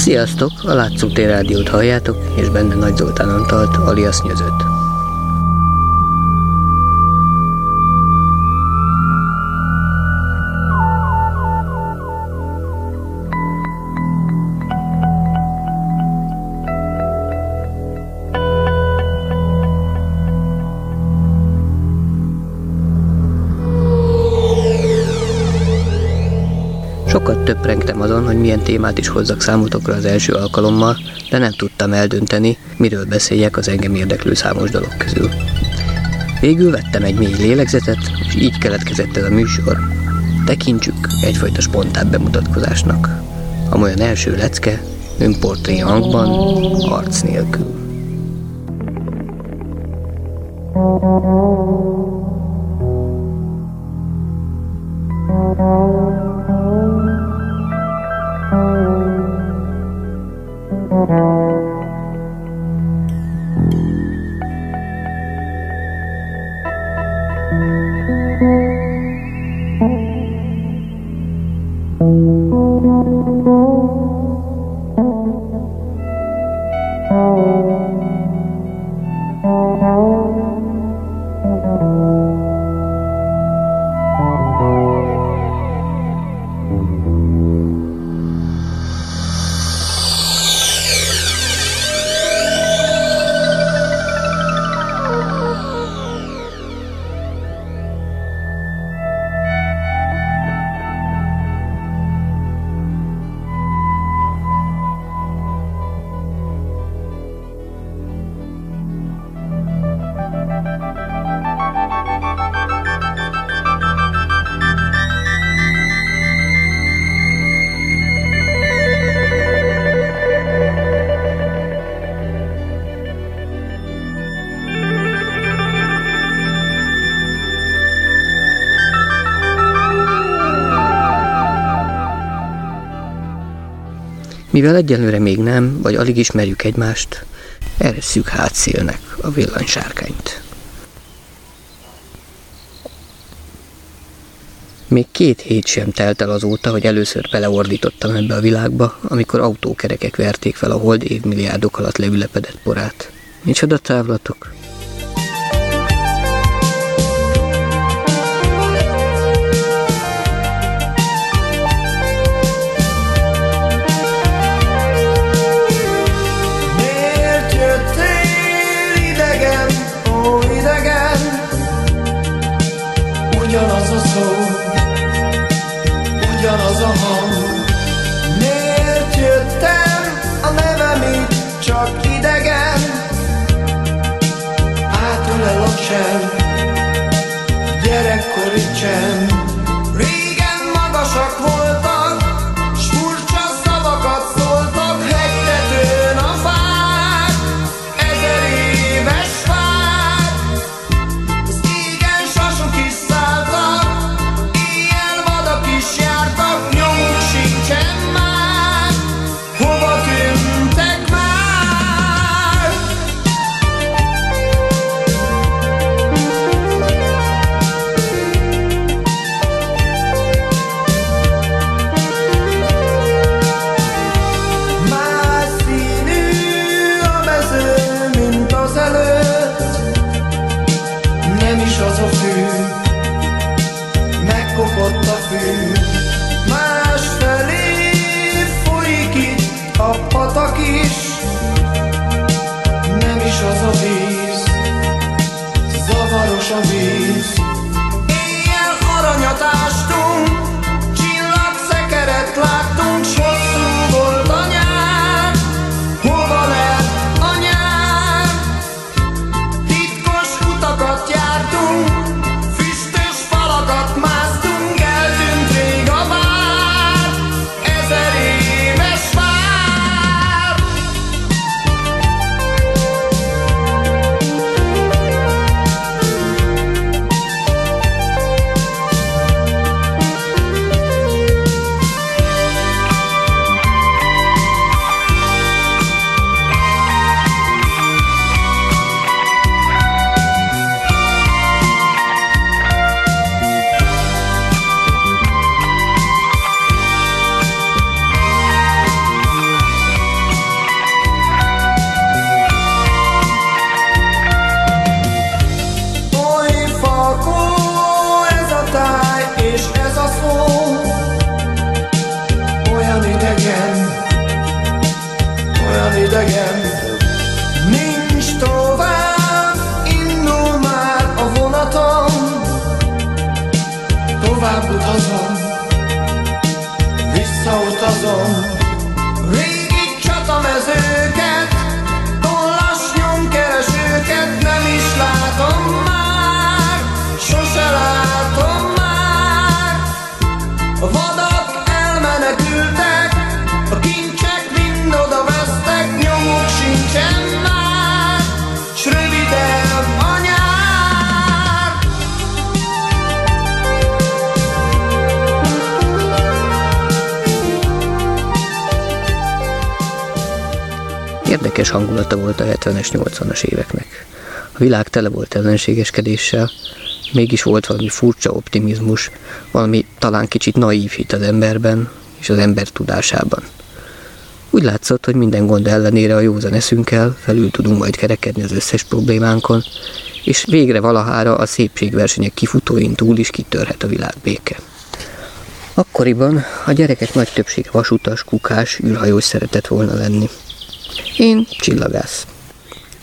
Sziasztok! A Látszótér Rádiót halljátok, és benne Nagy Zoltán Antalt, alias Nyözött. Töprengtem azon, hogy milyen témát is hozzak számotokra az első alkalommal, de nem tudtam eldönteni, miről beszéljek az engem érdeklő számos dolog közül. Végül vettem egy mély lélegzetet, és így keletkezett ez a műsor. Tekintsük egyfajta spontán bemutatkozásnak. Amolyan első lecke, önportré hangban, arc nélkül. Mivel egyelőre még nem, vagy alig ismerjük egymást, eresszük hátszélnek a villanysárkányt. Még két hét sem telt el azóta, hogy először beleordítottam ebbe a világba, amikor autókerekek verték fel a hold évmilliárdok alatt leülepedett porát. Micsoda távlatok! 70-es, 80-as éveknek. A világ tele volt ellenségeskedéssel, mégis volt valami furcsa optimizmus, valami talán kicsit naív hit az emberben és az ember tudásában. Úgy látszott, hogy minden gond ellenére a józan eszünkkel felül tudunk majd kerekedni az összes problémánkon, és végre valahára a szépségversenyek kifutóin túl is kitörhet a világ béke. Akkoriban a gyerekek nagy többsége vasutas, kukás, űrhajós szeretett volna lenni. Én csillagász.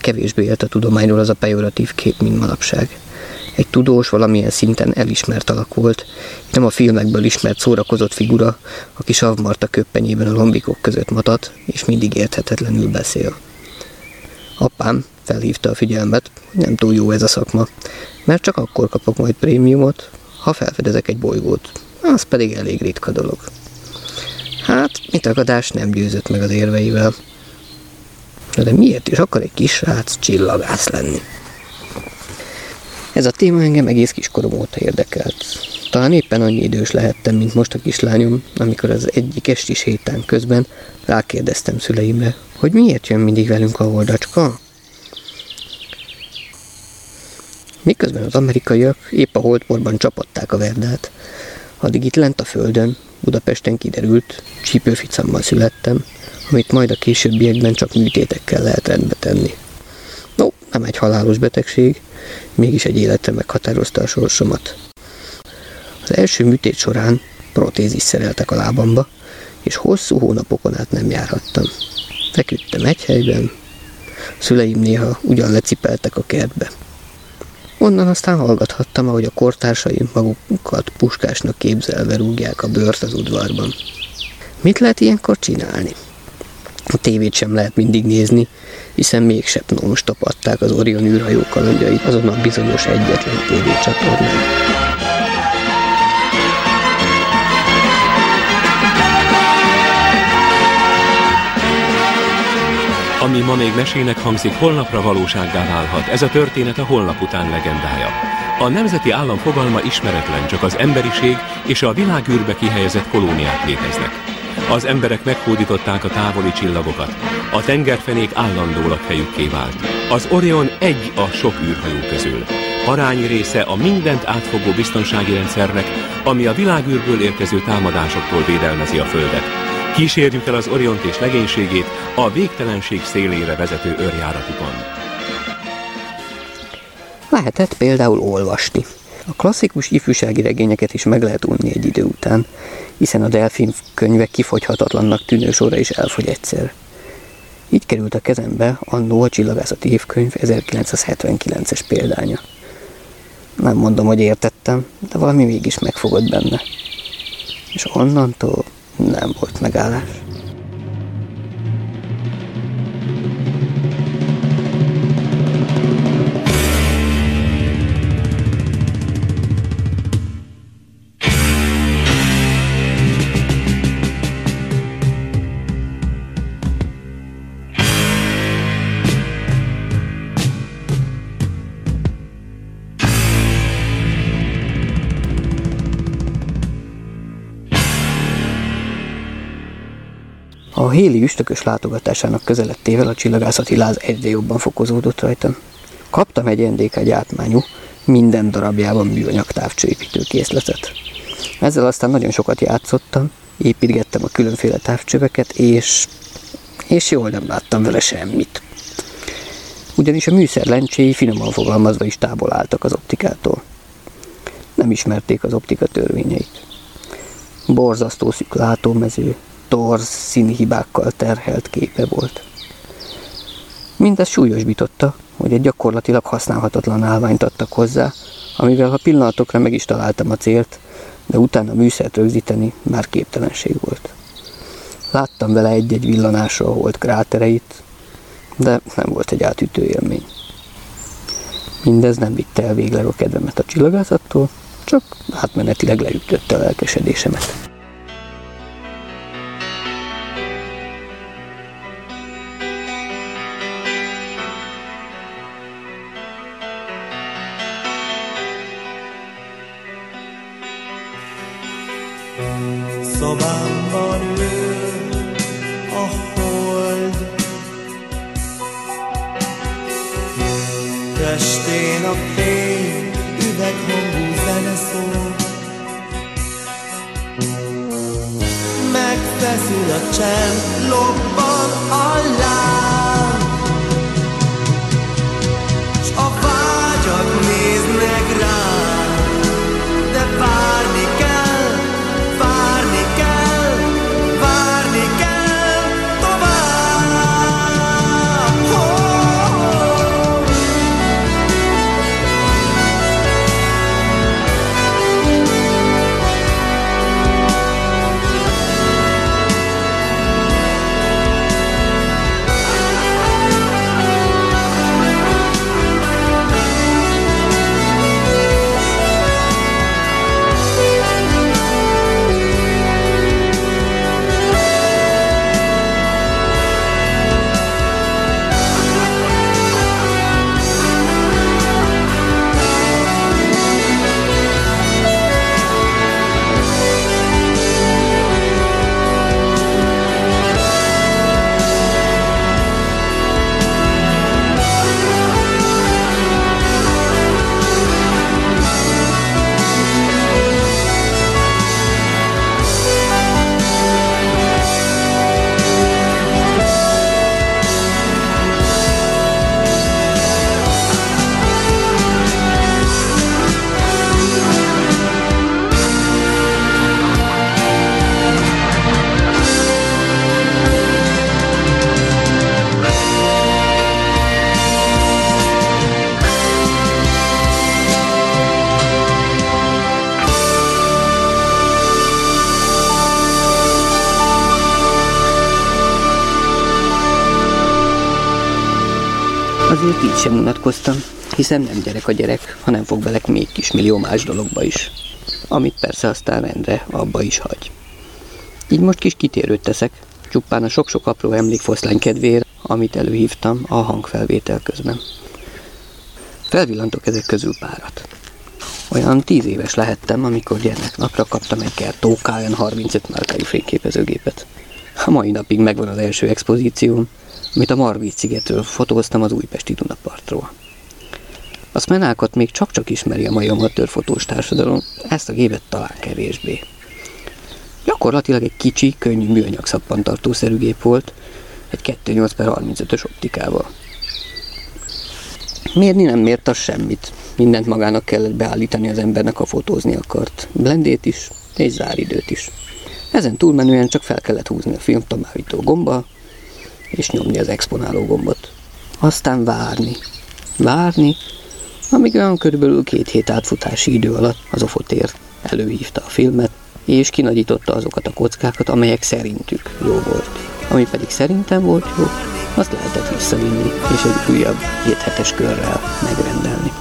Kevésbé élt a tudományról az a pejoratív kép, mint manapság. Egy tudós, valamilyen szinten elismert alak volt, nem a filmekből ismert szórakozott figura, aki savmarta köppenyében a lombikok között matat, és mindig érthetetlenül beszél. Apám felhívta a figyelmet, hogy nem túl jó ez a szakma, mert csak akkor kapok majd prémiumot, ha felfedezek egy bolygót. Az pedig elég ritka dolog. Hát, mit tagadás nem győzött meg az érveivel. Na de miért is akar egy kis srác csillagász lenni? Ez a téma engem egész kiskorom óta érdekelt. Talán éppen annyi idős lehettem, mint most a kislányom, amikor az egyik esti sétán közben rákérdeztem szüleimre, hogy miért jön mindig velünk a holdacska? Miközben az amerikaiak épp a holdporban csapatták a verdát, addig itt lent a földön, Budapesten kiderült, csípőficammal születtem, amit majd a későbbiekben csak műtétekkel lehet rendbe tenni. No, nem egy halálos betegség, mégis egy életre meghatározta a sorsomat. Az első műtét során protézis szereltek a lábamba, és hosszú hónapokon át nem járhattam. Feküdtem egy helyben, a szüleim néha ugyan lecipeltek a kertbe. Onnan aztán hallgathattam, ahogy a kortársaim magukat puskásnak képzelve rúgják a bőrt az udvarban. Mit lehet ilyenkor csinálni? A tévét sem lehet mindig nézni, hiszen mégsem non-stop adták az Orion űrhajó kalandjait azon a bizonyos egyetlen tévécsatornán. Ami ma még mesének hangzik, holnapra valósággá válhat. Ez a történet a holnap után legendája. A nemzeti állam fogalma ismeretlen, csak az emberiség és a világűrbe kihelyezett kolóniák léteznek. Az emberek meghódították a távoli csillagokat. A tengerfenék állandó lakhelyükké vált. Az Orion egy a sok űrhajó közül. Parányi része a mindent átfogó biztonsági rendszernek, ami a világűrből érkező támadásoktól védelmezi a Földet. Kísérjük el az Oriont és legénységét a végtelenség szélére vezető őrjáratukon. Lehetett például olvasni. A klasszikus ifjúsági regényeket is meg lehet unni egy idő után, hiszen a delfin könyvek kifogyhatatlannak tűnő sorra is elfogy egyszer. Így került a kezembe annó a csillagászati évkönyv 1979-es példánya. Nem mondom, hogy értettem, de valami mégis megfogott benne. És onnantól nem volt megállás. A Héli üstökös látogatásának közelettével a csillagászati láz egyre jobban fokozódott rajtam. Kaptam egy NDK gyártmányú, minden darabjában műanyag távcsőépítő készletet. Ezzel aztán nagyon sokat játszottam, építgettem a különféle távcsöveket, és, és jól nem láttam vele semmit. Ugyanis a műszer lencséi finoman fogalmazva is távol álltak az optikától. Nem ismerték az optika törvényeit. Borzasztó szűk látómező, torz színhibákkal terhelt képe volt. Mindez súlyosbította, hogy egy gyakorlatilag használhatatlan állványt adtak hozzá, amivel ha pillanatokra meg is találtam a célt, de utána műszert rögzíteni már képtelenség volt. Láttam vele egy-egy villanásra a hold krátereit, de nem volt egy átütő élmény. Mindez nem vitte el végleg a kedvemet a csillagászattól, csak átmenetileg leütötte a lelkesedésemet. Sem unatkoztam, hiszen nem gyerek a gyerek, hanem fog belek még kis millió más dologba is. Amit persze aztán rendre abba is hagy. Így most kis kitérőt teszek, csupán a sok-sok apró emlékfoszlány kedvéért, amit előhívtam a hangfelvétel közben. Felvillantok ezek közül párat. Olyan tíz éves lehettem, amikor gyermeknapra kaptam egy Kertó KN35 márkájú fényképezőgépet. A mai napig megvan az első expozícióm, amit a Margit szigetről fotóztam az újpesti Dunapartról. A Smenákat még csak-csak ismeri a mai amatőr fotós társadalom, ezt a gépet talán kevésbé. Gyakorlatilag egy kicsi, könnyű műanyag szappantartószerű gép volt, egy 2.8 per 35-ös optikával. Mérni nem mért az semmit. Mindent magának kellett beállítani az embernek, a fotózni akart. Blendét is, és záridőt is. Ezen túlmenően csak fel kellett húzni a filmtomávító gomba, és nyomni az exponáló gombot. Aztán várni. Várni, amíg olyan körülbelül két hét átfutási idő alatt az ofotér előhívta a filmet, és kinagyította azokat a kockákat, amelyek szerintük jó volt. Ami pedig szerintem volt jó, azt lehetett visszavinni, és egy újabb héthetes körrel megrendelni.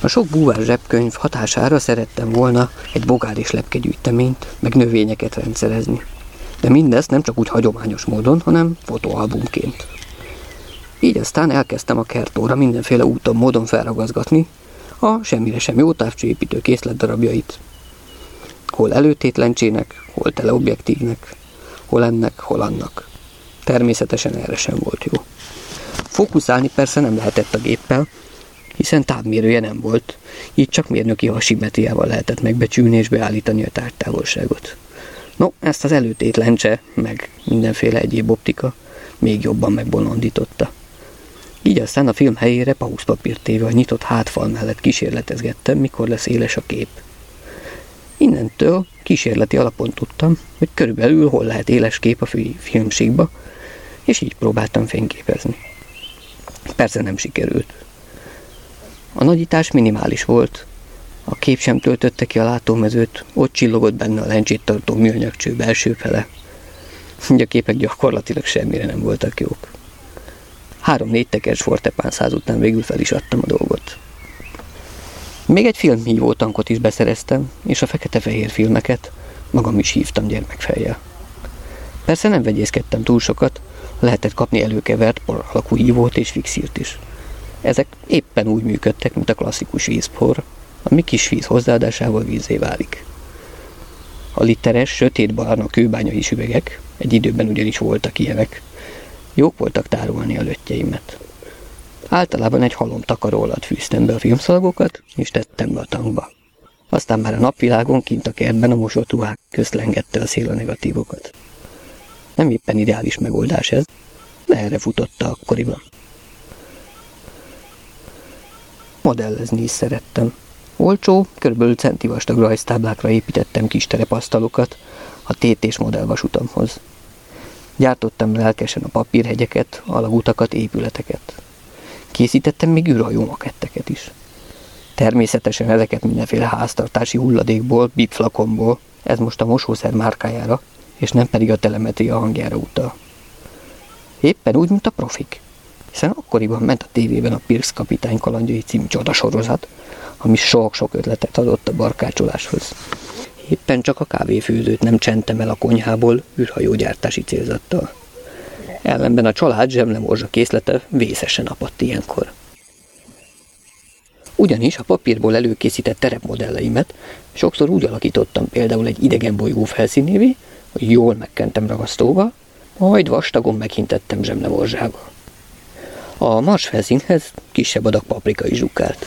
A sok búvár zsebkönyv hatására szerettem volna egy bogár és lepkegyűjteményt, meg növényeket rendszerezni. De mindezt nem csak úgy hagyományos módon, hanem fotóalbumként. Így aztán elkezdtem a kertóra mindenféle úton, módon felragazgatni a semmire sem jó távcsőépítő készlet darabjait. Hol előtétlencsének, hol teleobjektívnek, hol ennek, hol annak. Természetesen erre sem volt jó. Fókuszálni persze nem lehetett a géppel, hiszen távmérője nem volt, így csak mérnöki hasimetriával lehetett megbecsülni és beállítani a tártávolságot. No, ezt az előtét lencse, meg mindenféle egyéb optika még jobban megbolondította. Így aztán a film helyére pauszpapírt téve a nyitott hátfal mellett kísérletezgettem, mikor lesz éles a kép. Innentől kísérleti alapon tudtam, hogy körülbelül hol lehet éles kép a filmségba, és így próbáltam fényképezni. Persze nem sikerült. A nagyítás minimális volt, A kép sem töltötte ki a látómezőt, ott csillogott benne a lencsét tartó műanyagcső belső fele. Ugye a képek gyakorlatilag semmire nem voltak jók. Három-négy tekers fortepán után végül fel is adtam a dolgot. Még egy filmhívó tankot is beszereztem, és a fekete-fehér filmeket magam is hívtam gyermekfejjel. Persze nem vegyészkedtem túl sokat, lehetett kapni előkevert por alakú hívót és fixírt is. Ezek éppen úgy működtek, mint a klasszikus vízpor, ami kis víz hozzáadásával vízé válik. A literes, sötét barna kőbányai üvegek, egy időben ugyanis voltak ilyenek, jók voltak tárolni a löttyeimet. Általában egy halom takaró alatt fűztem be a filmszalagokat, és tettem be a tankba. Aztán már a napvilágon kint a kertben a mosott ruhák közt lengette a szél a negatívokat. Nem éppen ideális megoldás ez, de erre futotta akkoriban. Modellezni is szerettem. Olcsó, kb. centi vastag rajztáblákra építettem kis terepasztalokat a tét és modellvasutamhoz. Gyártottam lelkesen a papírhegyeket, alagutakat, épületeket. Készítettem még űrhajó maketteket is. Természetesen ezeket mindenféle háztartási hulladékból, bipflakomból, ez most a mosószer márkájára, és nem pedig a telemetria hangjára utal. Éppen úgy, mint a profik. Hiszen akkoriban ment a tévében a Pirx kapitány kalandjai című csodasorozat, ami sok-sok ötletet adott a barkácsoláshoz. Éppen csak a kávéfőzőt nem csentem el a konyhából űrhajógyártási célzattal. Ellenben a család zsemlemorzsa készlete vészesen apadt ilyenkor. Ugyanis a papírból előkészített terepmodelleimet sokszor úgy alakítottam például egy idegen bolygó felszínévé, hogy jól megkentem ragasztóval, majd vastagon meghintettem zsemlemorzsába. A mars felszínhez kisebb adag paprika is zsukált.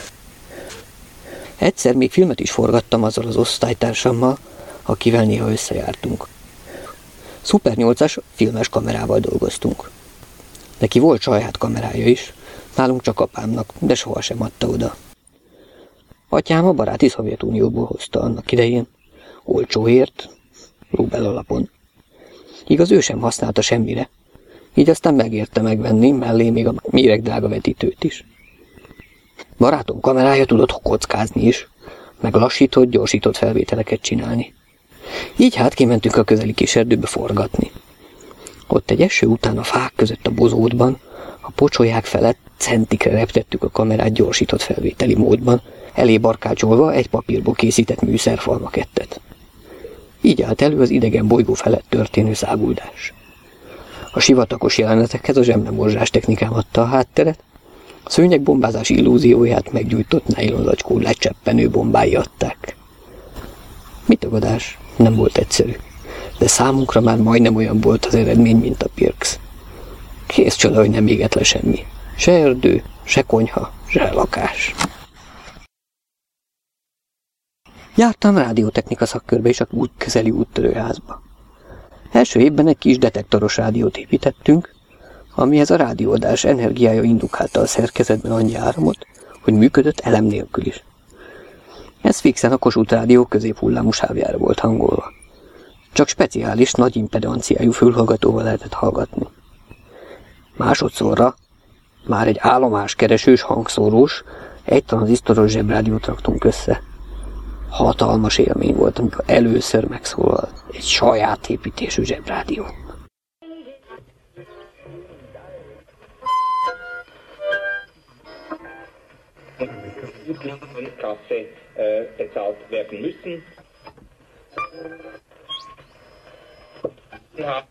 Egyszer még filmet is forgattam azzal az osztálytársammal, akivel néha összejártunk. Super 8-as filmes kamerával dolgoztunk. Neki volt saját kamerája is, nálunk csak apámnak, de sohasem adta oda. Atyám a baráti Szovjetunióból hozta annak idején, olcsóért, rubel alapon. Igaz, ő sem használta semmire, így aztán megérte megvenni mellé még a méregdrága vetítőt is. Barátom kamerája tudott kockázni is, meg lassított, gyorsított felvételeket csinálni. Így hát kimentünk a közeli kis erdőbe forgatni. Ott egy eső után a fák között a bozótban, a pocsolyák felett centikre reptettük a kamerát gyorsított felvételi módban, elé barkácsolva egy papírból készített műszerfalmakettet. Így állt elő az idegen bolygó felett történő száguldás. A sivatagos jelenetekhez a zsemlemorzsás technikám adta a hátteret, a szőnyegbombázás illúzióját meggyújtott nejlonzacskó lecseppenő bombái adták. Mit tagadás? Nem volt egyszerű. De számunkra már majdnem olyan volt az eredmény, mint a Pirx. Kész csoda, hogy nem égett le semmi. Se erdő, se konyha, se lakás. Jártam rádiótechnika szakkörbe és a út közeli úttörőházba. Első évben egy kis detektoros rádiót építettünk, amihez a rádióadás energiája indukálta a szerkezetben annyi áramot, hogy működött elem nélkül is. Ez fixen a Kossuth rádió középhullámú sávjára volt hangolva. Csak speciális, nagy impedanciájú fülhallgatóval lehetett hallgatni. Másodszorra már egy állomáskeresős hangszórós, egy tranzisztoros zsebrádiót raktunk össze. Hatalmas élmény volt, amikor először megszólalt egy saját építésű zsebrádió. Kasse äh, bezahlt werden müssen. Ja.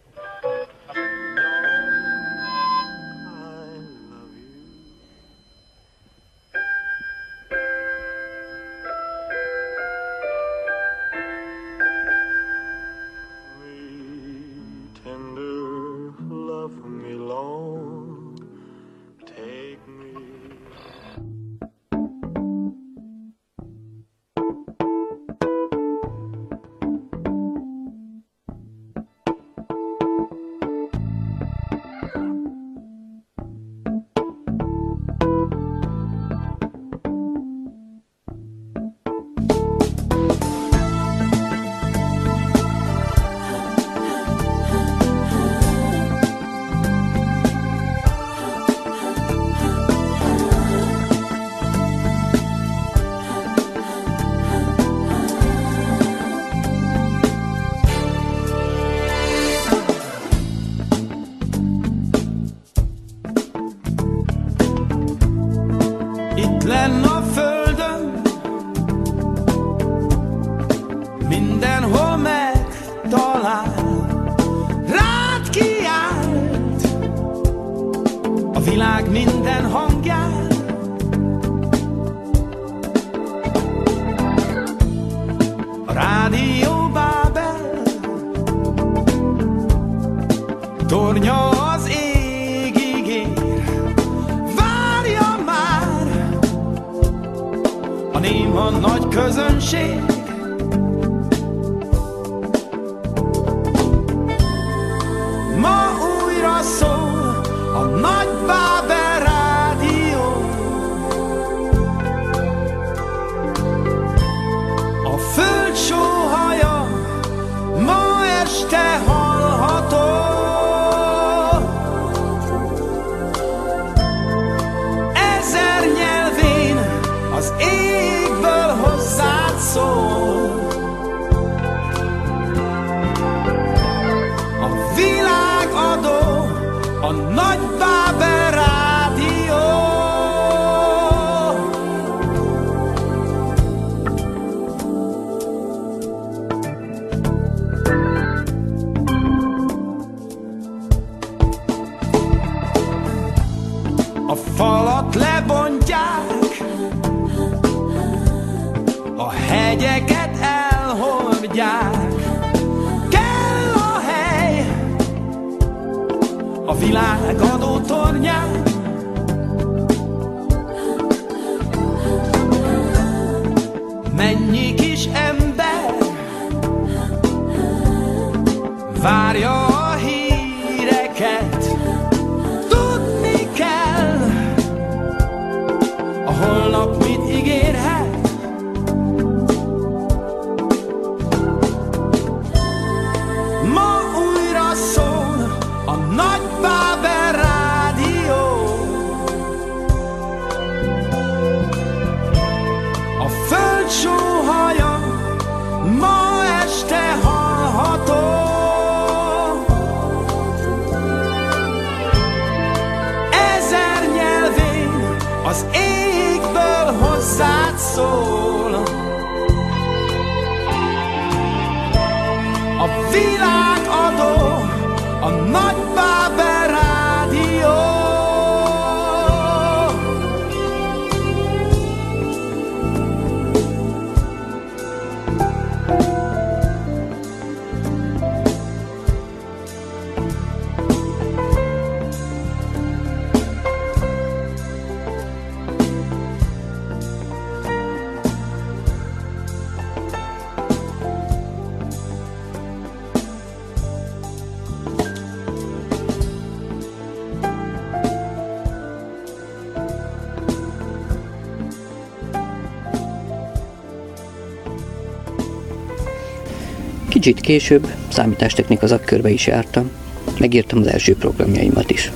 Kicsit később számítástechnika szakkörbe is jártam, megírtam az első programjaimat is.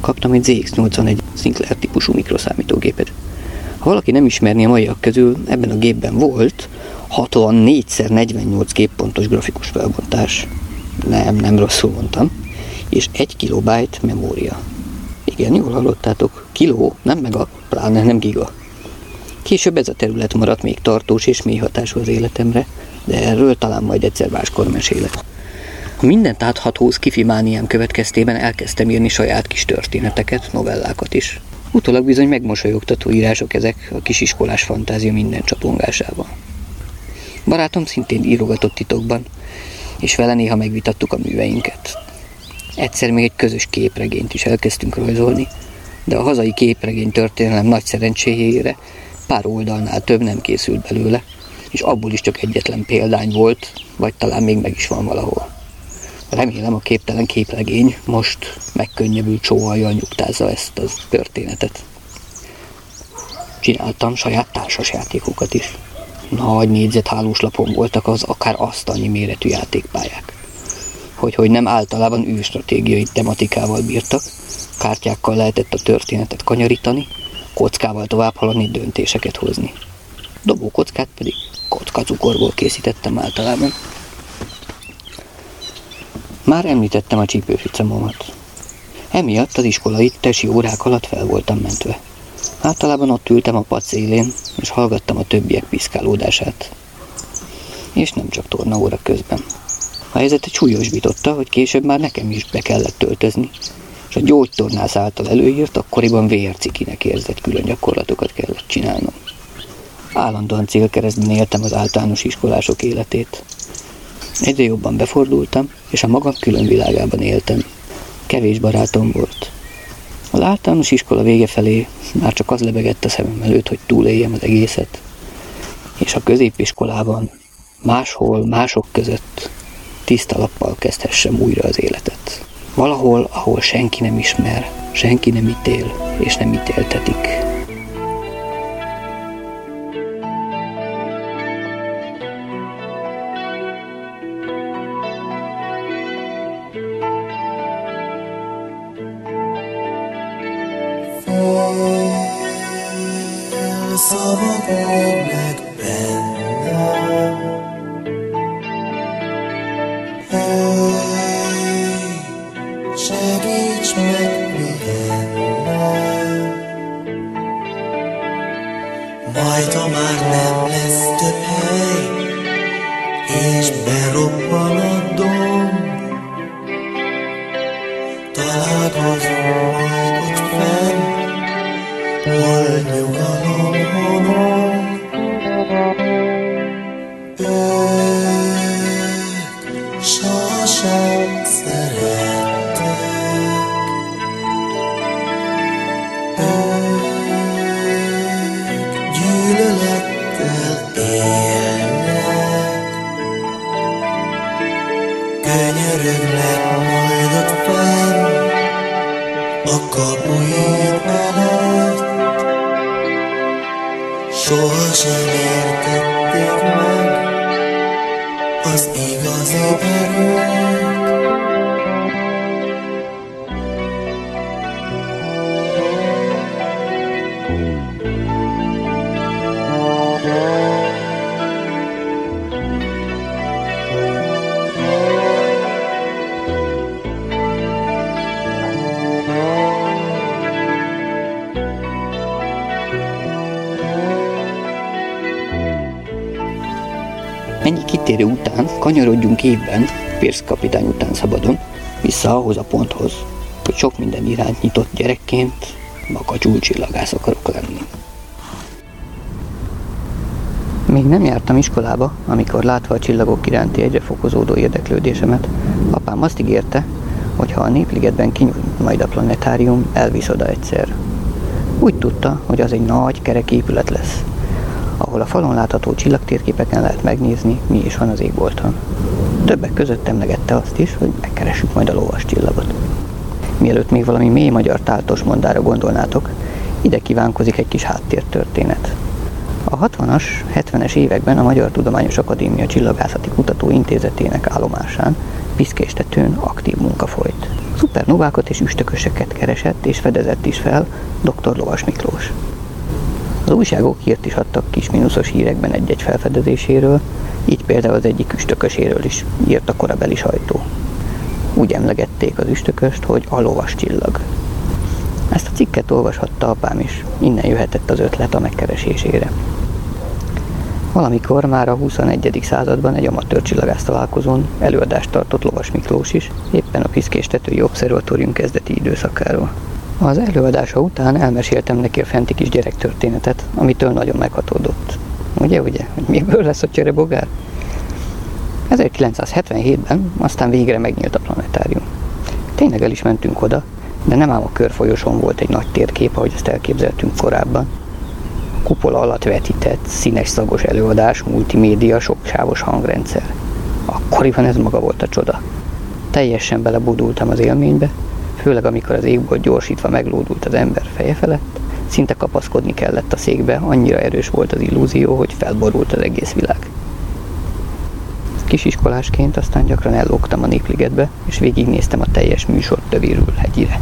Kaptam egy ZX81 Sinclair típusú mikroszámítógépet. Ha valaki nem ismerné a maiak közül, ebben a gépben volt 64x48 képpontos grafikus felbontás. Nem, nem rosszul mondtam. És 1 kilobájt memória. Igen, jól hallottátok. Kiló, nem meg a pláne nem giga. Később ez a terület maradt még tartós és mély hatású az életemre, de erről talán majd egyszer máskor mesélek. A mindent átható skifimániám következtében elkezdtem írni saját kis történeteket, novellákat is. Utólag bizony megmosolyogtató írások ezek a kisiskolás fantázia minden csapongásával. Barátom szintén írogatott titokban, és vele néha megvitattuk a műveinket. Egyszer még egy közös képregényt is elkezdtünk rajzolni, de a hazai képregény történelem nagy szerencséjére pár oldalnál több nem készült belőle, és abból is csak egyetlen példány volt, vagy talán még meg is van valahol. Remélem a képtelen képregény most megkönnyebbült sóhajjal nyugtázza ezt a történetet. Csináltam saját társasjátékokat is. Nagy négyzethálós lapon voltak az akár asztalnyi méretű játékpályák. Hogy, hogy nem általában űrstratégiai tematikával bírtak, kártyákkal lehetett a történetet kanyarítani, kockával tovább haladni, döntéseket hozni. Dobókockát pedig kockacukorból készítettem általában. Már említettem a csípőficemomat. Emiatt az iskolai tesi órák alatt fel voltam mentve. Általában ott ültem a pad szélén, és hallgattam a többiek piszkálódását. És nem csak torna óra közben. A helyzetet súlyosbította, hogy később már nekem is be kellett töltözni, és a gyógytornász által előírt, akkoriban VR cikinek érzett külön gyakorlatokat kellett csinálnom. Állandóan célkeresztben éltem az általános iskolások életét. Egyre jobban befordultam, és a magam külön világában éltem. Kevés barátom volt. Az általános iskola vége felé már csak az lebegett a szemem előtt, hogy túléljem az egészet. És a középiskolában, máshol, mások között tiszta lappal kezdhessem újra az életet. Valahol, ahol senki nem ismer, senki nem ítél, és nem ítéltetik. Szabadulj meg bennem Hey, segíts meg pihennem Majd, ha már nem lesz több hely És berobban a domb Találkozunk majd ott fenn Hol nyugalom 落落大沙沙 kanyarodjunk évben, Pierce kapitány után szabadon, vissza ahhoz a ponthoz, hogy sok minden iránt nyitott gyerekként makacsul csillagász akarok lenni. Még nem jártam iskolába, amikor látva a csillagok iránti egyre fokozódó érdeklődésemet, apám azt ígérte, hogy ha a Népligetben kinyújt majd a planetárium, elvisz oda egyszer. Úgy tudta, hogy az egy nagy, kerek épület lesz, ahol a falon látható csillagtérképeken lehet megnézni, mi is van az égbolton. Többek között emlegette azt is, hogy megkeressük majd a lovas csillagot. Mielőtt még valami mély magyar táltos mondára gondolnátok, ide kívánkozik egy kis háttértörténet. A 60-as, 70-es években a Magyar Tudományos Akadémia Csillagászati Kutató Intézetének állomásán piszkéstetőn aktív munka folyt. Szupernovákat és üstököseket keresett és fedezett is fel dr. Lovas Miklós. Az újságok hírt is adtak kis mínuszos hírekben egy-egy felfedezéséről, így például az egyik üstököséről is írt a korabeli sajtó. Úgy emlegették az üstököst, hogy a lovas csillag. Ezt a cikket olvashatta apám is, innen jöhetett az ötlet a megkeresésére. Valamikor már a 21. században egy amatőr csillagász találkozón előadást tartott Lovas Miklós is, éppen a Piszkéstetői Obszervatórium kezdeti időszakáról. Az előadása után elmeséltem neki a fenti kis gyerektörténetet, amitől nagyon meghatódott. Ugye, ugye, hogy miből lesz a cserebogár? 1977-ben aztán végre megnyílt a planetárium. Tényleg el is mentünk oda, de nem ám a körfolyoson volt egy nagy térkép, ahogy ezt elképzeltünk korábban. A kupola alatt vetített, színes szagos előadás, multimédia, soksávos hangrendszer. Akkoriban ez maga volt a csoda. Teljesen belebudultam az élménybe, főleg amikor az égból gyorsítva meglódult az ember feje felett, szinte kapaszkodni kellett a székbe, annyira erős volt az illúzió, hogy felborult az egész világ. Kisiskolásként aztán gyakran ellógtam a népligetbe, és végignéztem a teljes műsort tövéről hegyire.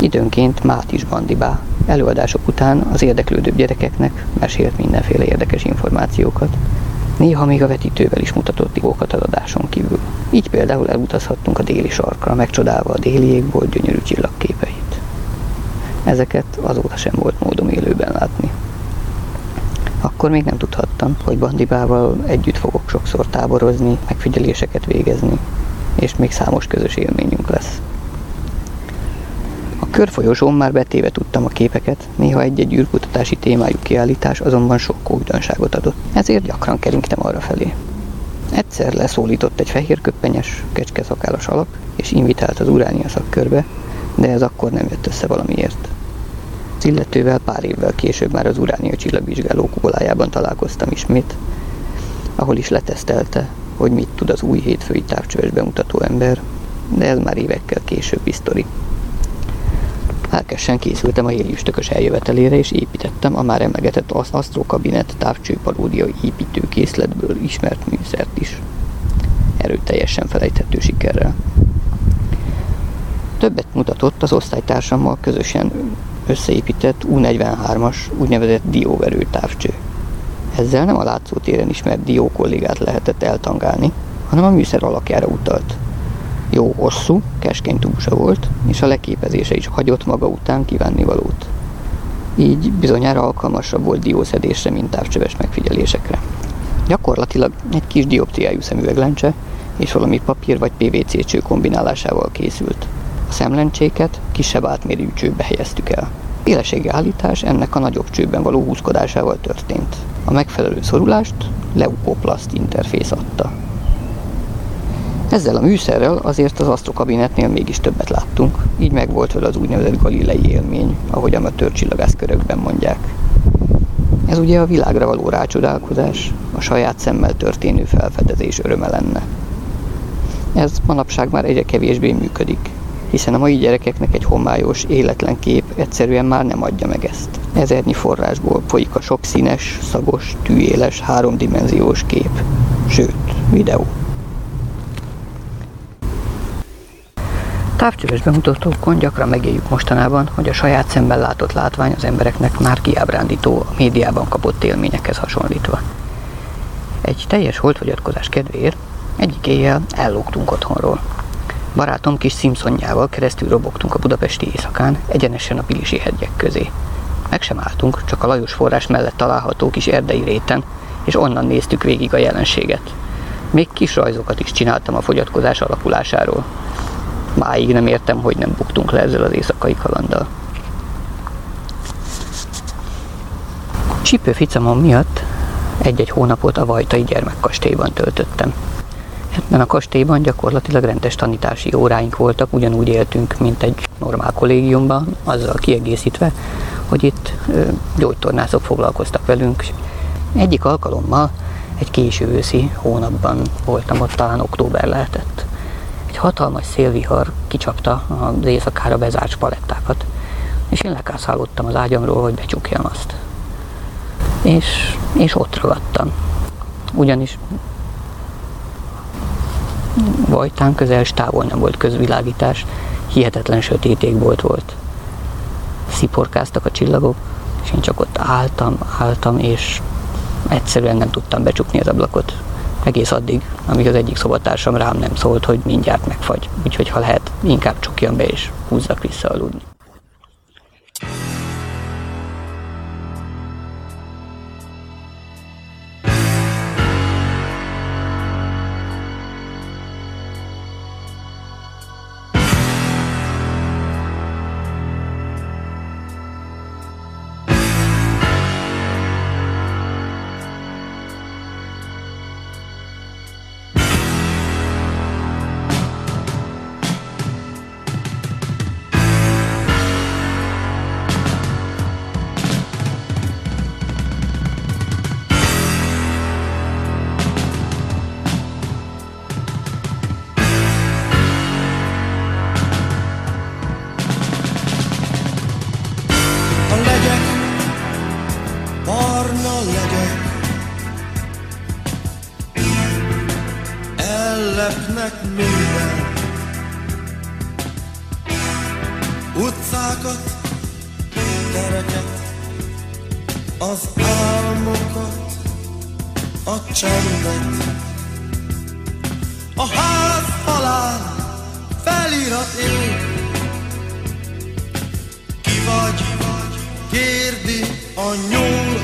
Időnként Mát is bandibá. Előadások után az érdeklődőbb gyerekeknek mesélt mindenféle érdekes információkat. Néha még a vetítővel is mutatott digókat az adáson kívül. Így például elutazhattunk a déli sarkra, megcsodálva a déli égbolt gyönyörű csillagképeit. Ezeket azóta sem volt módom élőben látni. Akkor még nem tudhattam, hogy Bandibával együtt fogok sokszor táborozni, megfigyeléseket végezni, és még számos közös élményünk lesz. Körfolyosón már betéve tudtam a képeket, néha egy-egy űrkutatási témájú kiállítás azonban sok újdonságot adott, ezért gyakran keringtem arra felé. Egyszer leszólított egy fehér köppenyes, kecskeszakállas alak, és invitált az uránia szakkörbe, de ez akkor nem jött össze valamiért. Az illetővel pár évvel később már az uránia csillagvizsgáló kubolájában találkoztam ismét, ahol is letesztelte, hogy mit tud az új hétfői távcsöves bemutató ember, de ez már évekkel később sztori. Lelkesen készültem a héliüstökös eljövetelére, és építettem a már emlegetett Astro Kabinet távcsőparódia építőkészletből ismert műszert is. Erőteljesen felejthető sikerrel. Többet mutatott az osztálytársammal közösen összeépített U43-as úgynevezett dióverő távcső. Ezzel nem a látszótéren ismert dió kollégát lehetett eltangálni, hanem a műszer alakjára utalt. Jó hosszú, keskeny túlsa volt, és a leképezése is hagyott maga után kívánnivalót. Így bizonyára alkalmasabb volt diószedésre, mint távcsöves megfigyelésekre. Gyakorlatilag egy kis dioptriájú szemüveglencse és valami papír vagy PVC cső kombinálásával készült. A szemlencséket kisebb átmérő csőbe helyeztük el. Éleségi állítás ennek a nagyobb csőben való húzkodásával történt. A megfelelő szorulást Leukoplast interfész adta. Ezzel a műszerrel azért az asztrokabinetnél mégis többet láttunk, így megvolt vele az úgynevezett galilei élmény, ahogy amatőr csillagászkörökben mondják. Ez ugye a világra való rácsodálkozás, a saját szemmel történő felfedezés öröme lenne. Ez manapság már egyre kevésbé működik, hiszen a mai gyerekeknek egy homályos, életlen kép egyszerűen már nem adja meg ezt. Ezernyi forrásból folyik a sok színes, szagos, tűéles, háromdimenziós kép, sőt, videó. Távcsöves bemutatókon gyakran megéljük mostanában, hogy a saját szemben látott látvány az embereknek már kiábrándító a médiában kapott élményekhez hasonlítva. Egy teljes holdfogyatkozás kedvéért egyik éjjel ellógtunk otthonról. Barátom kis Simpsonjával keresztül robogtunk a budapesti éjszakán, egyenesen a Pilisi hegyek közé. Meg sem álltunk, csak a Lajos forrás mellett található kis erdei réten, és onnan néztük végig a jelenséget. Még kis rajzokat is csináltam a fogyatkozás alakulásáról. Máig nem értem, hogy nem buktunk le ezzel az éjszakai kalanddal. Csípő ficamon miatt egy-egy hónapot a Vajtai gyermekkastélyban töltöttem. Ebben a kastélyban gyakorlatilag rendes tanítási óráink voltak, ugyanúgy éltünk, mint egy normál kollégiumban, azzal kiegészítve, hogy itt gyógytornászok foglalkoztak velünk. Egyik alkalommal egy késő őszi hónapban voltam ott, talán október lehetett. Egy hatalmas szélvihar kicsapta az éjszakára bezárt spalettákat, és én lekászálódtam az ágyamról, hogy becsukjam azt. És, és ott ragadtam. Ugyanis Vajtán közel távol nem volt közvilágítás, hihetetlen sötét égbolt volt. Sziporkáztak a csillagok, és én csak ott álltam, álltam, és egyszerűen nem tudtam becsukni az ablakot. Egész addig, amíg az egyik szobatársam rám nem szólt, hogy mindjárt megfagy. Úgyhogy ha lehet, inkább csukjam be és húzzak vissza aludni. Kérdi a nyúl.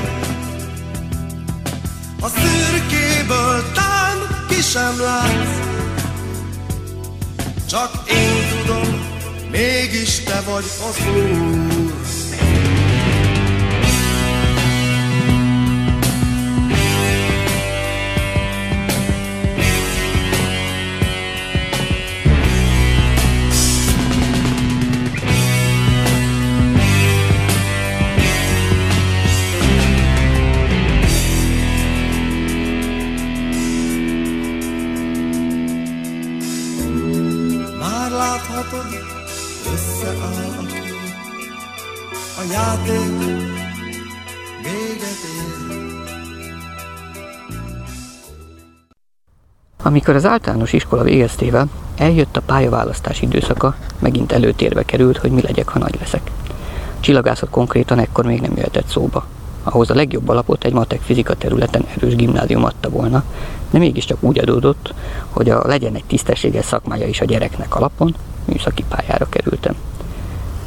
A szürkéből tán ki sem látsz. Csak én tudom, mégis te vagy az úr. Játék véget. Amikor az általános iskola végeztével eljött a pályaválasztás időszaka, megint előtérbe került, hogy mi legyek, ha nagy leszek. Csillagászat konkrétan ekkor még nem jöhetett szóba. Ahhoz a legjobb alapot egy matek fizika területen erős gimnázium adta volna, de mégiscsak úgy adódott, hogy a legyen egy tisztességes szakmája is a gyereknek alapon, műszaki pályára kerültem.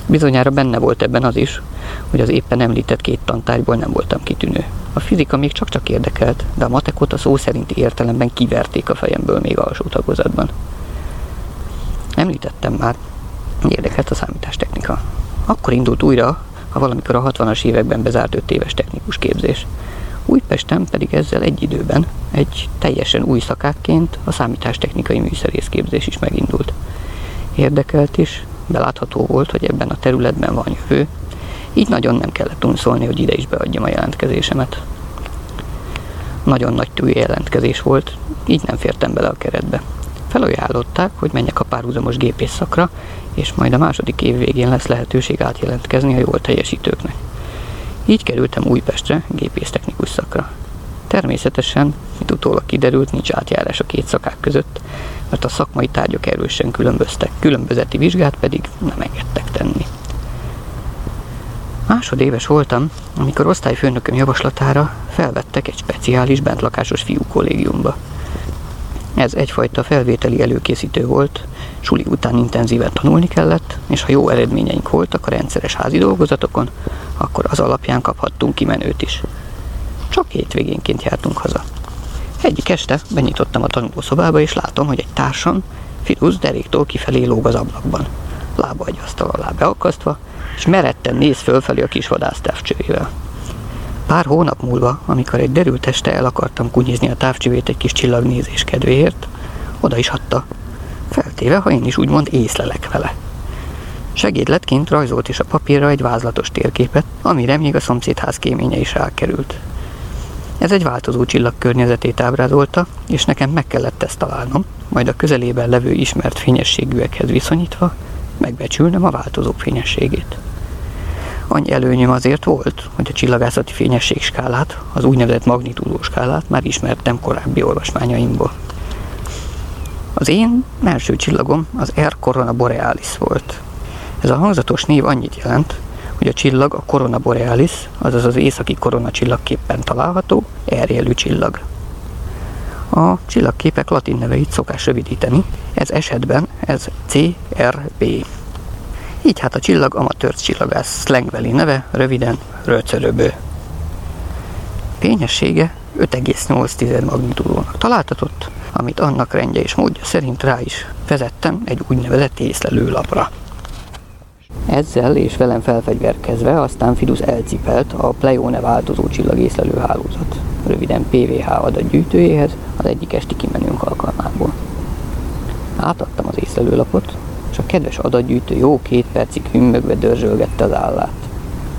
Bizonyára benne volt ebben az is, hogy az éppen említett két tantárgyból nem voltam kitűnő. A fizika még csak-csak érdekelt, de a matekot a szó szerinti értelemben kiverték a fejemből még alsó tagozatban. Említettem már, érdekelt a számítástechnika. Akkor indult újra, ha valamikor a 60-as években bezárt 5 éves technikus képzés. Újpesten pedig ezzel egy időben egy teljesen új szakákként a számítástechnikai műszerészképzés is megindult. Érdekelt is, belátható volt, hogy ebben a területben van jövő, így nagyon nem kellett unszolni, hogy ide is beadjam a jelentkezésemet. Nagyon nagy túl jelentkezés volt, így nem fértem bele a keretbe. Felajánlották, hogy menjek a párhuzamos gépész szakra, és majd a második év végén lesz lehetőség átjelentkezni a jól teljesítőknek. Így kerültem Újpestre, gépésztechnikus szakra. Természetesen, mint utólag kiderült, nincs átjárás a két szakák között, mert a szakmai tárgyak erősen különböztek, különbözeti vizsgát pedig nem engedtek tenni. Másodéves voltam, amikor osztályfőnököm javaslatára felvettek egy speciális bentlakásos fiú kollégiumba. Ez egyfajta felvételi előkészítő volt, suli után intenzíven tanulni kellett, és ha jó eredményeink voltak a rendszeres házi dolgozatokon, akkor az alapján kaphattunk kimenőt is. Csak hétvégénként jártunk haza. Egyik este benyitottam a tanulószobába, és látom, hogy egy társam, Firusz deréktól kifelé lóg az ablakban. Lába egy asztal alá beakasztva, és meretten néz fölfelé a kis vadász távcsőjével. Pár hónap múlva, amikor egy derült este el akartam kunyizni a távcsövét egy kis csillagnézés kedvéért, oda is hatta, feltéve, ha én is úgymond észlelek vele. Segédletként rajzolt is a papírra egy vázlatos térképet, amire még a szomszédház kéménye is rákerült. Ez egy változó csillag környezetét ábrázolta, és nekem meg kellett ezt találnom, majd a közelében levő ismert fényességűekhez viszonyítva megbecsülnem a változók fényességét. Annyi előnyöm azért volt, hogy a csillagászati fényesség skálát, az úgynevezett magnitúdó skálát már ismertem korábbi olvasmányaimból. Az én első csillagom az R Corona Borealis volt. Ez a hangzatos név annyit jelent, hogy a csillag a Corona Borealis, azaz az északi korona csillagképpen található, erjelű csillag. A csillagképek latin neveit szokás rövidíteni, ez esetben ez CRB. Így hát a csillag amatőr csillagász szlengveli neve, röviden röcöröbő. Fényessége 5,8 magnitúdónak találtatott, amit annak rendje és módja szerint rá is vezettem egy úgynevezett észlelőlapra. Ezzel és velem felfegyverkezve aztán Fidus elcipelt a Pleione változó csillagészlelő hálózat, röviden PVH adatgyűjtőjéhez az egyik esti kimenőnk alkalmából. Átadtam az észlelőlapot, és a kedves adatgyűjtő jó két percig hümmögve dörzsölgette az állát.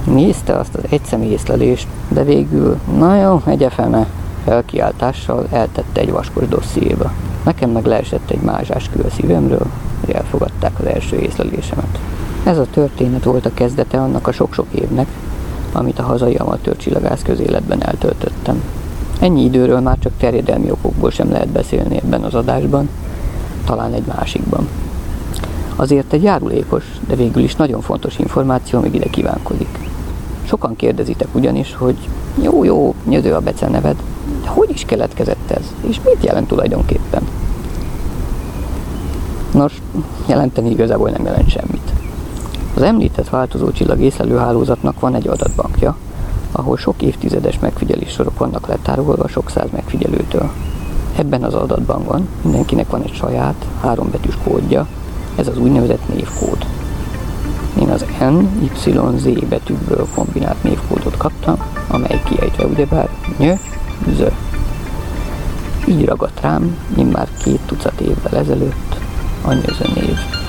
Nézte azt az egyszemű észlelést, de végül, na jó, egye fene, felkiáltással eltette egy vaskos dossziéba. Nekem meg leesett egy mázsás kő a szívemről, hogy elfogadták az első észlelésemet. Ez a történet volt a kezdete annak a sok-sok évnek, amit a hazai amatőr csillagász közéletben eltöltöttem. Ennyi időről már csak terjedelmi okokból sem lehet beszélni ebben az adásban, talán egy másikban. Azért egy járulékos, de végül is nagyon fontos információ még ide kívánkozik. Sokan kérdezitek ugyanis, hogy jó, jó, nyödő a beceneved, de hogy is keletkezett ez, és mit jelent tulajdonképpen? Nos, jelenteni igazából nem jelent semmit. Az említett változó csillag észlelőhálózatnak van egy adatbankja, ahol sok évtizedes megfigyelés sorok vannak letárolva sok száz megfigyelőtől. Ebben az adatbankban mindenkinek van egy saját, hárombetűs kódja, ez az úgynevezett névkód. Én az N, Y, Z betűkből kombinált névkódot kaptam, amely kiejtve ugyebár ny, z. Így ragadt rám, immár két tucat évvel ezelőtt, a nyöző név.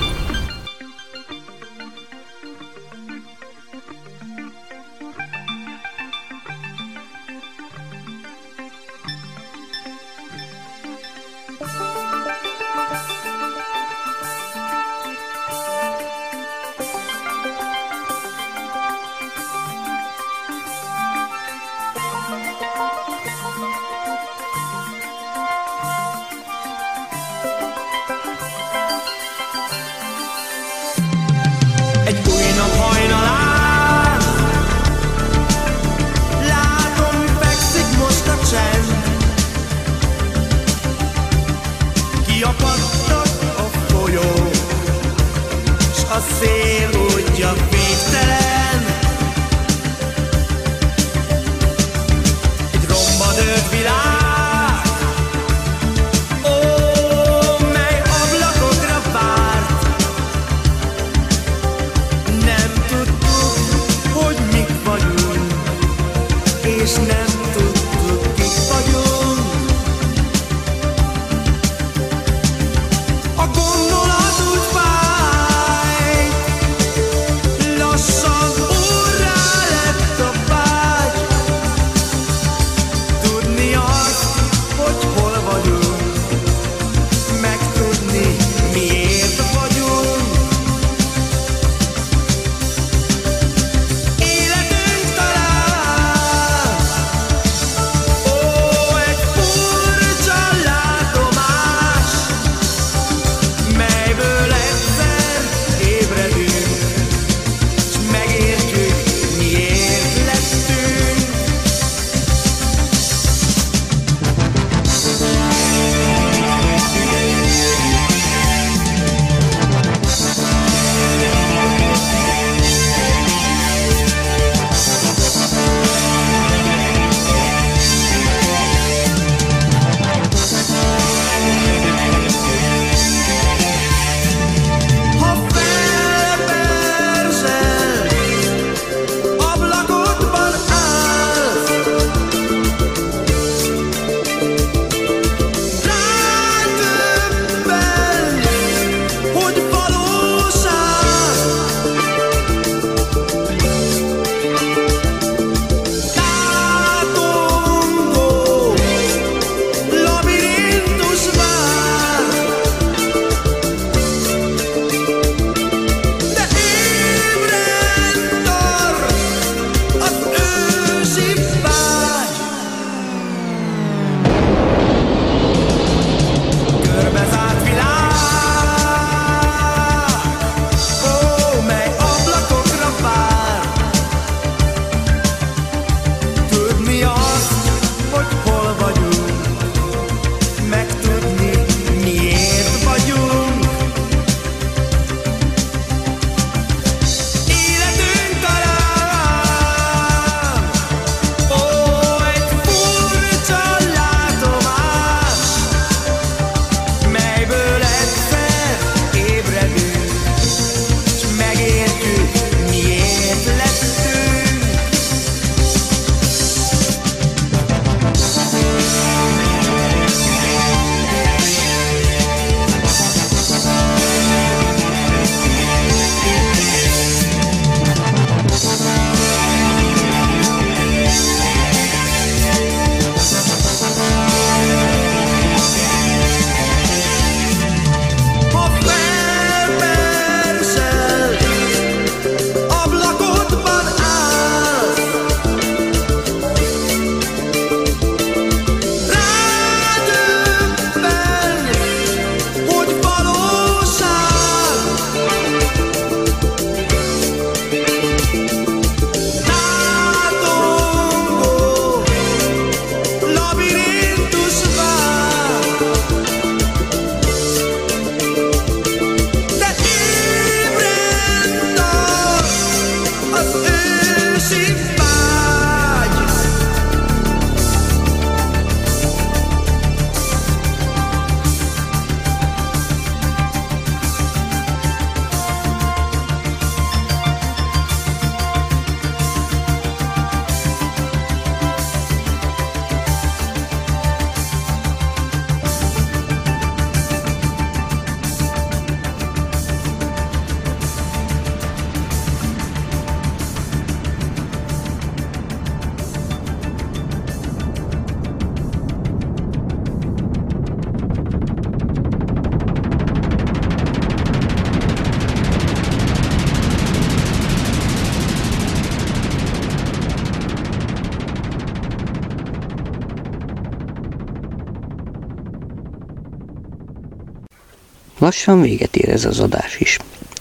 Lassan véget ér ez az adás is.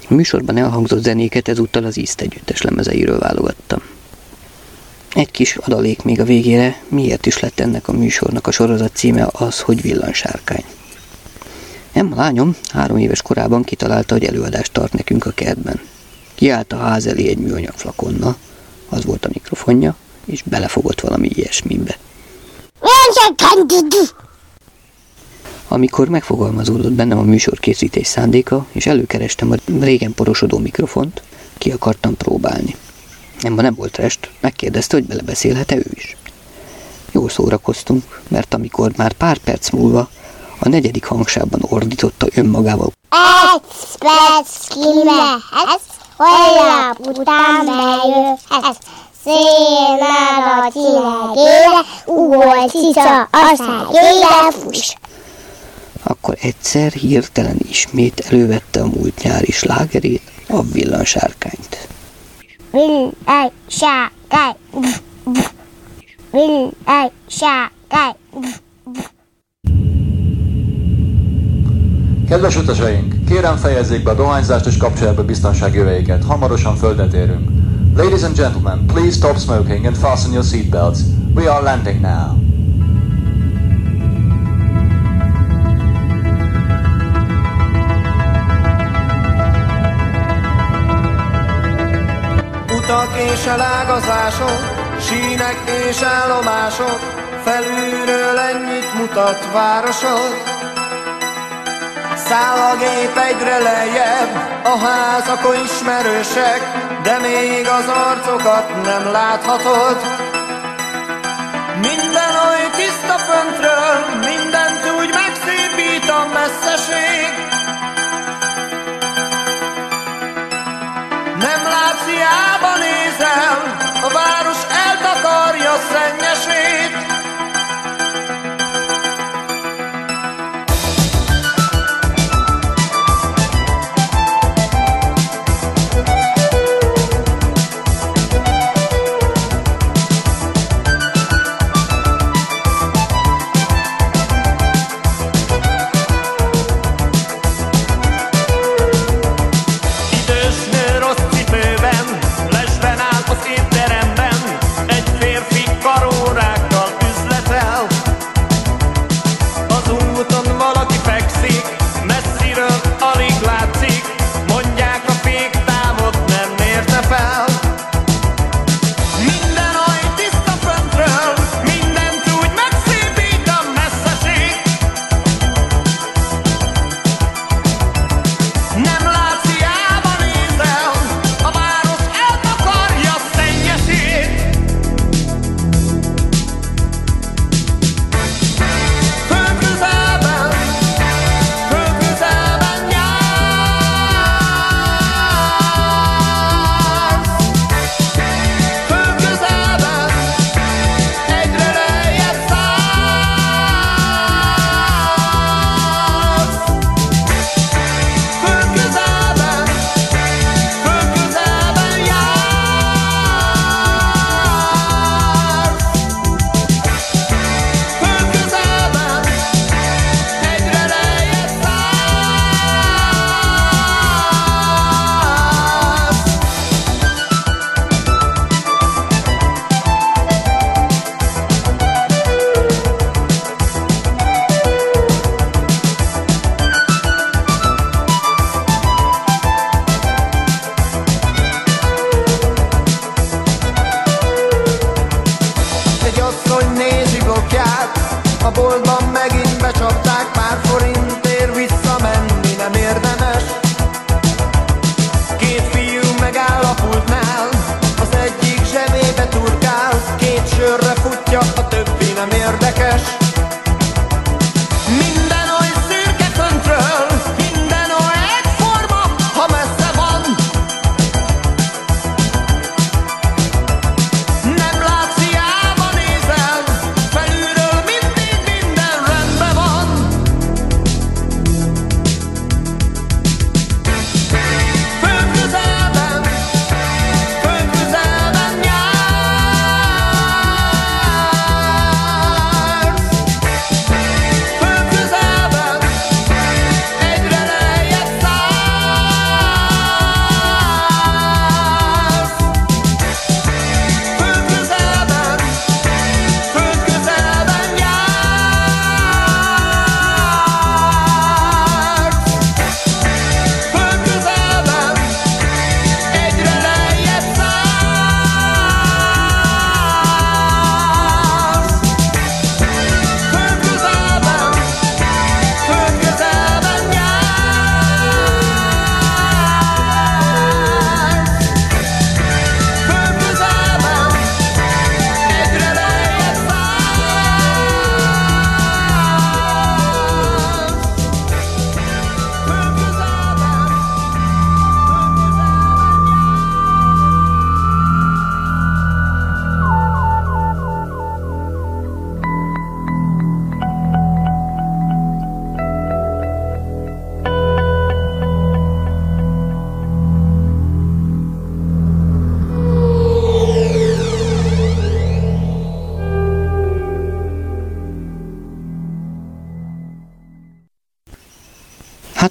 A műsorban elhangzott zenéket ezúttal az East együttes lemezeiről válogattam. Egy kis adalék még a végére, miért is lett ennek a műsornak a sorozat címe az, hogy villansárkány. Emma lányom három éves korában kitalálta, hogy előadást tart nekünk a kertben. Kiállt a ház elé egy műanyag flakonna, az volt a mikrofonja, és belefogott valami ilyesmibe. Amikor megfogalmazódott bennem a műsorkészítés szándéka, és előkerestem a régen porosodó mikrofont, ki akartam próbálni. Emma nem volt rest, megkérdezte, hogy belebeszélhet-e ő is. Jól szórakoztunk, mert amikor már pár perc múlva a negyedik hangsában ordította önmagával. Egy perc kimehetsz, holnap után bejöhetsz. Szénál a csilegére, ugol cica a szegére, fuss. Akkor egyszer hirtelen ismét elővette a múlt nyári slágerét, a villansárkányt. Villány, sárkány, villány, sárkány. Kedves utasaink, kérem fejezzék be a dohányzást és kapcsolják be biztonsági öveiket. Hamarosan földet érünk. Ladies and gentlemen, please stop smoking and fasten your seatbelts. We are landing now. Utak és elágazások, sínek és állomások, felülről ennyit mutat városod. Száll a gép egyre lejjebb, a házakon ismerősek, de még az arcokat nem láthatod. Minden oly tiszta föntről, mindent úgy megszépít a messzeség.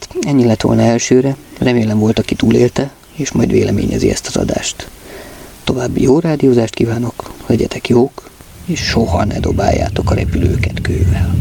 Hát ennyi lett volna elsőre, remélem volt, aki túlélte, és majd véleményezi ezt az adást. További jó rádiózást kívánok, legyetek jók, és soha ne dobáljátok a repülőket kővel.